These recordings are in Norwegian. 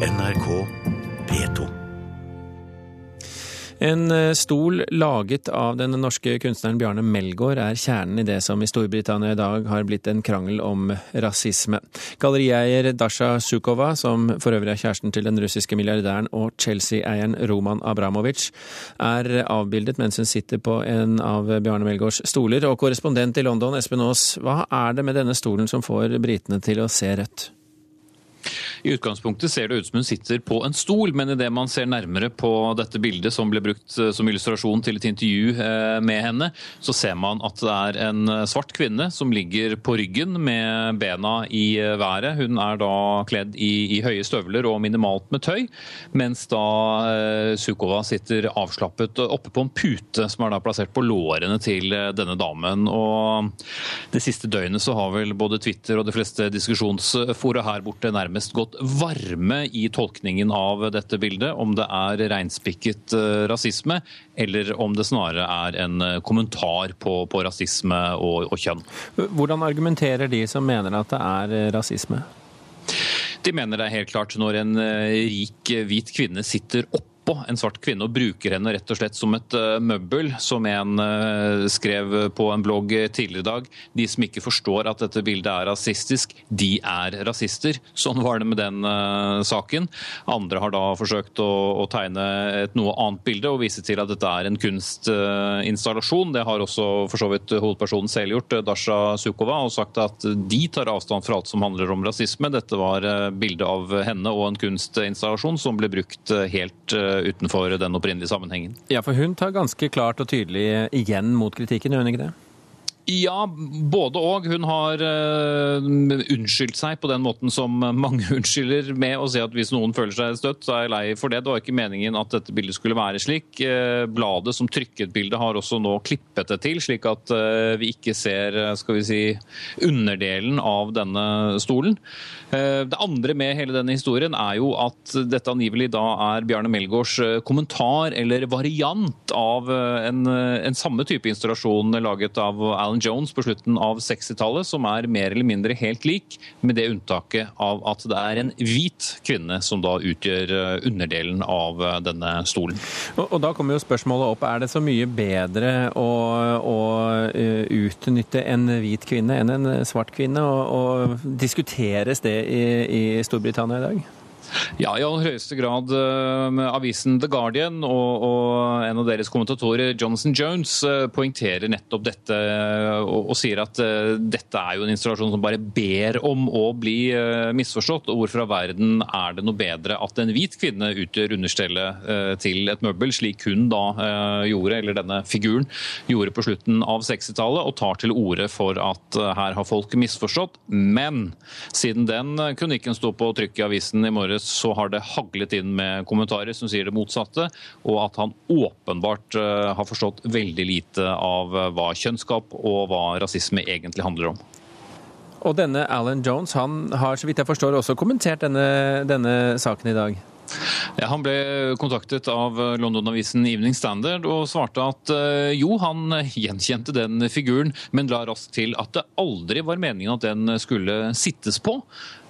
NRK P2. En eh, stol laget av den norske kunstneren Bjarne Melgaard er kjernen i det som i Storbritannia i dag har blitt en krangel om rasisme. Gallerieier Dasha Sukova, som for øvrig er kjæresten til den russiske milliardæren og Chelsea-eieren Roman Abramovic, er avbildet mens hun sitter på en av Bjarne Melgaards stoler. Og korrespondent i London, Espen Aas, hva er det med denne stolen som får britene til å se rødt? I utgangspunktet ser det ut som hun sitter på en stol, men idet man ser nærmere på dette bildet som ble brukt eh, som illustrasjon til et intervju eh, med henne, så ser man at det er en eh, svart kvinne som ligger på ryggen med bena i været. Hun er da kledd i, i høye støvler og minimalt med tøy, mens da Sukova sitter avslappet oppe på en pute som er da plassert på lårene til denne damen. Og det siste døgnet så har vel både Twitter og de fleste diskusjonsfora her borte nærmest gått varme i tolkningen av dette bildet, om det er reinspikket eh, rasisme, eller om det snarere er en eh, kommentar på, på rasisme og, og kjønn. Hvordan argumenterer de som mener at det er eh, rasisme? De mener det er helt klart når en rik hvit kvinne sitter oppe på en svart kvinne og bruker henne rett og slett som et uh, møbel, som en uh, skrev på en blogg tidligere i dag. De som ikke forstår at dette bildet er rasistisk, de er rasister. Sånn var det med den uh, saken. Andre har da forsøkt å, å, tegne et noe annet bilde og vise til at dette er en kunstinstallasjon. Det har også for så vidt hovedpersonen selv gjort, Dasha Sukova, og sagt at de tar avstand fra alt som handler om rasisme. Dette var bilde av henne og en kunstinstallasjon som ble brukt helt utenfor den opprinnelige sammenhengen. Ja, for hun tar ganske klart og tydelig igjen mot kritikken, gjør hun ikke det? Ja, både og. Hun har uh, unnskyldt seg på den måten som mange unnskylder med å si at hvis noen føler seg støtt, så er jeg lei for det. Det var ikke meningen at dette bildet skulle være slik. Uh, bladet som trykket bildet har også nå klippet det til, slik at uh, vi ikke ser skal vi si, underdelen av denne stolen. Det andre med hele denne historien er jo at dette angivelig da er Bjarne Melgaards kommentar eller variant av en, en samme type installasjon laget av Alan Jones på slutten av 60-tallet, som er mer eller mindre helt lik, med det unntaket av at det er en hvit kvinne som da utgjør eh, underdelen av eh, denne stolen. Og, og da kommer jo spørsmålet opp, er det så mye bedre å, å eh, utnytte en hvit kvinne enn en svart kvinne, og, og diskuteres det i, i Storbritannia i dag? Ja, i aller høyeste grad. Uh, avisen The Guardian og, og, en av deres kommentatorer, Jonathan Jones, uh, poengterer nettopp dette uh, og, og, sier at dette er jo en installasjon som bare ber om å bli misforstått. Og hvorfor av verden er det noe bedre at en hvit kvinne utgjør understellet til et møbel, slik hun da gjorde, eller denne figuren gjorde på slutten av 60-tallet, og tar til orde for at her har folk misforstått. Men siden den kronikken sto på trykk i avisen i morges, så har det haglet inn med kommentarer som sier det motsatte, og at han åpenbart eh, har forstått veldig lite av eh, hva kjønnskap og hva rasisme egentlig handler om. Og denne Alan Jones han har så vidt jeg forstår også kommentert denne, denne saken i dag? Ja, han ble kontaktet av London-avisen Evening Standard og svarte at eh, jo, han gjenkjente den figuren, men la raskt til at det aldri var meningen at den skulle sittes på.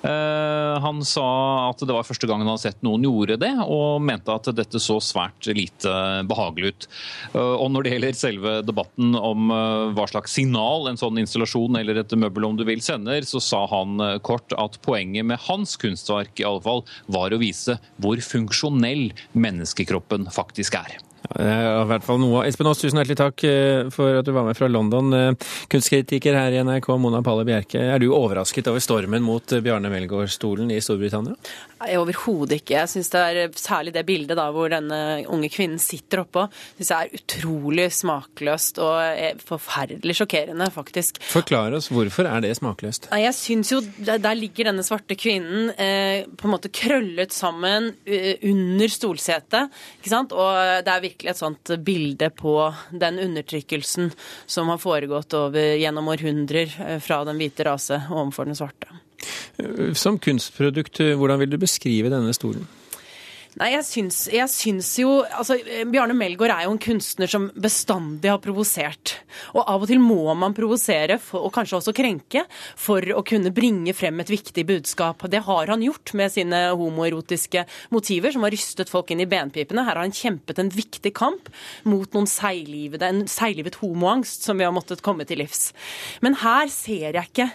Eh, han sa at det var første gang han hadde sett noen gjorde det, og mente at dette så svært lite behagelig ut. Eh, og når det gjelder selve debatten om eh, hva slags signal en sånn installasjon eller et møbel om du vil sender, så sa han kort at poenget med hans kunstverk i alle fall var å vise hvor funksjonell menneskekroppen faktisk er. Ja, i hvert fall noe. Espen Aas, tusen hjertelig takk eh, for at du var med fra London. Eh, kunstkritiker her i NRK, Mona Palle Bjerke. Er du overrasket over stormen mot Bjarne Melgaard-stolen i Storbritannia? Nei, Overhodet ikke. Jeg syns det er særlig det bildet da, hvor denne unge kvinnen sitter oppå, synes jeg er utrolig smakløst og forferdelig sjokkerende, faktisk. Forklar oss, hvorfor er det smakløst? Nei, jeg syns jo der ligger denne svarte kvinnen eh, på en måte krøllet sammen under stolsetet, ikke sant, og det er virkelig virkelig et sånt bilde på den undertrykkelsen som har foregått over, gjennom århundrer eh, fra den hvite rase overfor den svarte. Som kunstprodukt, hvordan vil du beskrive denne stolen? Nei, jeg syns, jeg syns jo altså, Bjarne Melgaard er jo en kunstner som bestandig har provosert. Og av og til må man provosere, og kanskje også krenke, for å kunne bringe frem et viktig budskap. Det har han gjort med sine homoerotiske motiver, som har rystet folk inn i benpipene. Her har han kjempet en viktig kamp mot noen seilivede, en seiglivet homoangst som vi har måttet komme til livs. Men her ser jeg ikke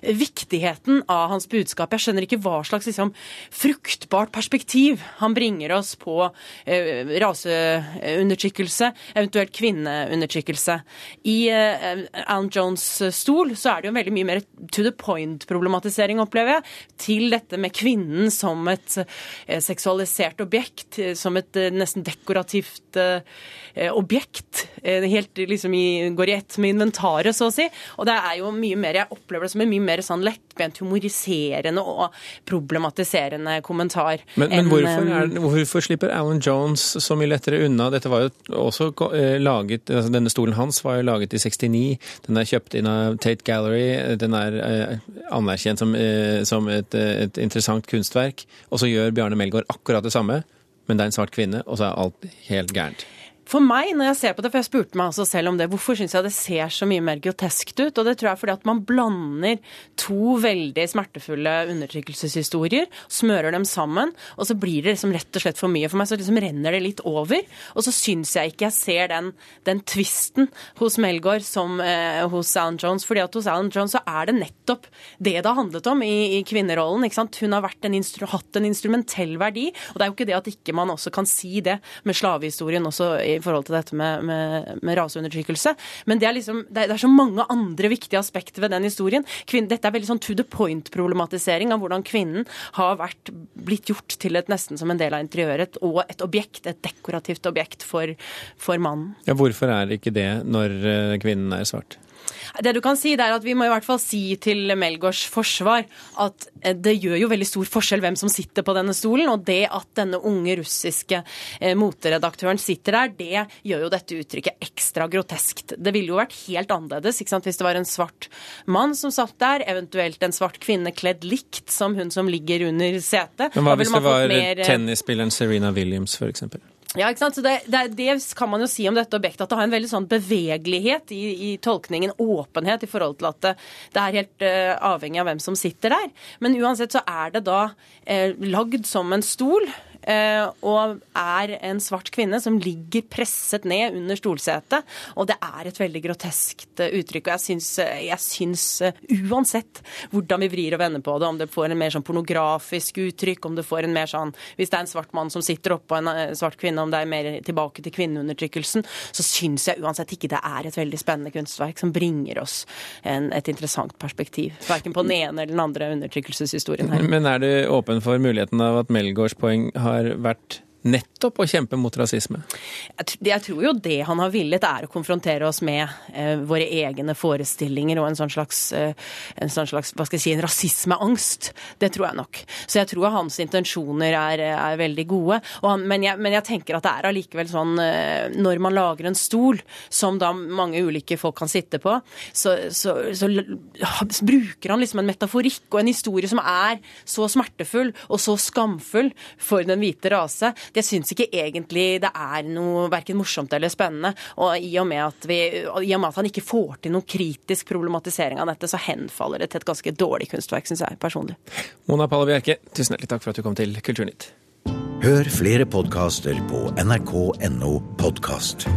viktigheten av hans budskap. Jeg skjønner ikke hva slags liksom, fruktbart perspektiv han bringer oss på eh, raseundertrykkelse, eventuelt kvinneundertrykkelse. I eh, Alan Jones' stol så er det jo veldig mye mer to the point-problematisering, opplever jeg, til dette med kvinnen som et eh, seksualisert objekt, som et eh, nesten dekorativt eh, objekt. Eh, helt liksom i, går i ett med inventaret, så å si. Og det er jo mye mer, jeg opplever det som en mye mer sånn lettbent humoriserende og problematiserende kommentar. Men, men hvorfor, er, hvorfor, slipper Alan Jones så mye lettere unna? Dette var jo også eh, laget, altså Denne stolen hans var jo laget i 69. Den er kjøpt inn av Tate Gallery. Den er eh, anerkjent som, eh, som et, et, interessant kunstverk. Og så gjør Bjarne Melgaard akkurat det samme, men det er en svart kvinne, og så er alt helt gærent. For meg, når jeg ser på det, for jeg spurte meg altså selv om det, hvorfor syns jeg det ser så mye mer groteskt ut? Og det tror jeg er fordi at man blander to veldig smertefulle undertrykkelseshistorier, smører dem sammen, og så blir det liksom rett og slett for mye for meg. Så liksom renner det litt over. Og så syns jeg ikke jeg ser den, den tvisten hos Melgaard som eh, hos Alan Jones. fordi at hos Alan Jones så er det nettopp det det har handlet om i, i kvinnerollen. ikke sant? Hun har en hatt en instrumentell verdi, og det er jo ikke det at ikke man også kan si det med slavehistorien også i i forhold til dette med, med, med raseundertrykkelse. Men det er, liksom, det er, det er, så mange andre viktige aspekter ved den historien. Kvinne, dette er veldig sånn to the point-problematisering av hvordan kvinnen har vært, blitt gjort til et nesten som en del av interiøret, og et objekt, et dekorativt objekt for, for mannen. Ja, hvorfor er det ikke det når eh, kvinnen er svart? Det du kan si, det er at vi må i hvert fall si til Melgaards forsvar at eh, det gjør jo veldig stor forskjell hvem som sitter på denne stolen. Og det at denne unge russiske eh, moteredaktøren sitter der, det gjør jo dette uttrykket ekstra groteskt. Det ville jo vært helt annerledes ikke sant? hvis det var en svart mann som satt der, eventuelt en svart kvinne kledd likt som hun som ligger under setet. Men hva hvis det var mer... Eh, tennisspilleren Serena Williams, f.eks.? Ja, ikke sant? Så det, det, det, kan man jo si om dette objektet, at det har en veldig sånn bevegelighet i, i tolkningen, åpenhet i forhold til at det, det er helt uh, avhengig av hvem som sitter der. Men uansett så er det da uh, lagd som en stol. Eh, og er en svart kvinne som ligger presset ned under stolsetet. Og det er et veldig groteskt eh, uttrykk. Og jeg syns, eh, jeg syns uansett hvordan vi vrir og vender på det, om det får en mer sånn pornografisk uttrykk, om det får en mer sånn Hvis det er en svart mann som sitter oppå en svart kvinne, om det er mer tilbake til kvinneundertrykkelsen, så syns jeg uansett ikke det er et veldig spennende kunstverk som bringer oss en, et interessant perspektiv. Verken på den ene eller den andre undertrykkelseshistorien her. Men er du åpen for muligheten av at Melgaards poeng har har vært nettopp å kjempe mot rasisme? Jeg tror jo det han har villet, er å konfrontere oss med eh, våre egne forestillinger og en sånn slags, eh, en sånn slags hva skal jeg si, en rasismeangst. Det tror jeg nok. Så jeg tror hans intensjoner er, er veldig gode. Han, men, jeg, men, jeg, tenker at det er allikevel sånn eh, når man lager en stol som da mange ulike folk kan sitte på, så, så, så, så bruker han liksom en metaforikk og en historie som er så smertefull og så skamfull for den hvite rase jeg syns ikke egentlig det er noe verken morsomt eller spennende. Og i og, med at vi, i og med at han ikke får til noen kritisk problematisering av dette, så henfaller det til et ganske dårlig kunstverk, syns jeg personlig. Mona Palle Bjerke, tusen hjertelig takk for at du kom til Kulturnytt. Hør flere podkaster på nrk.no podkast.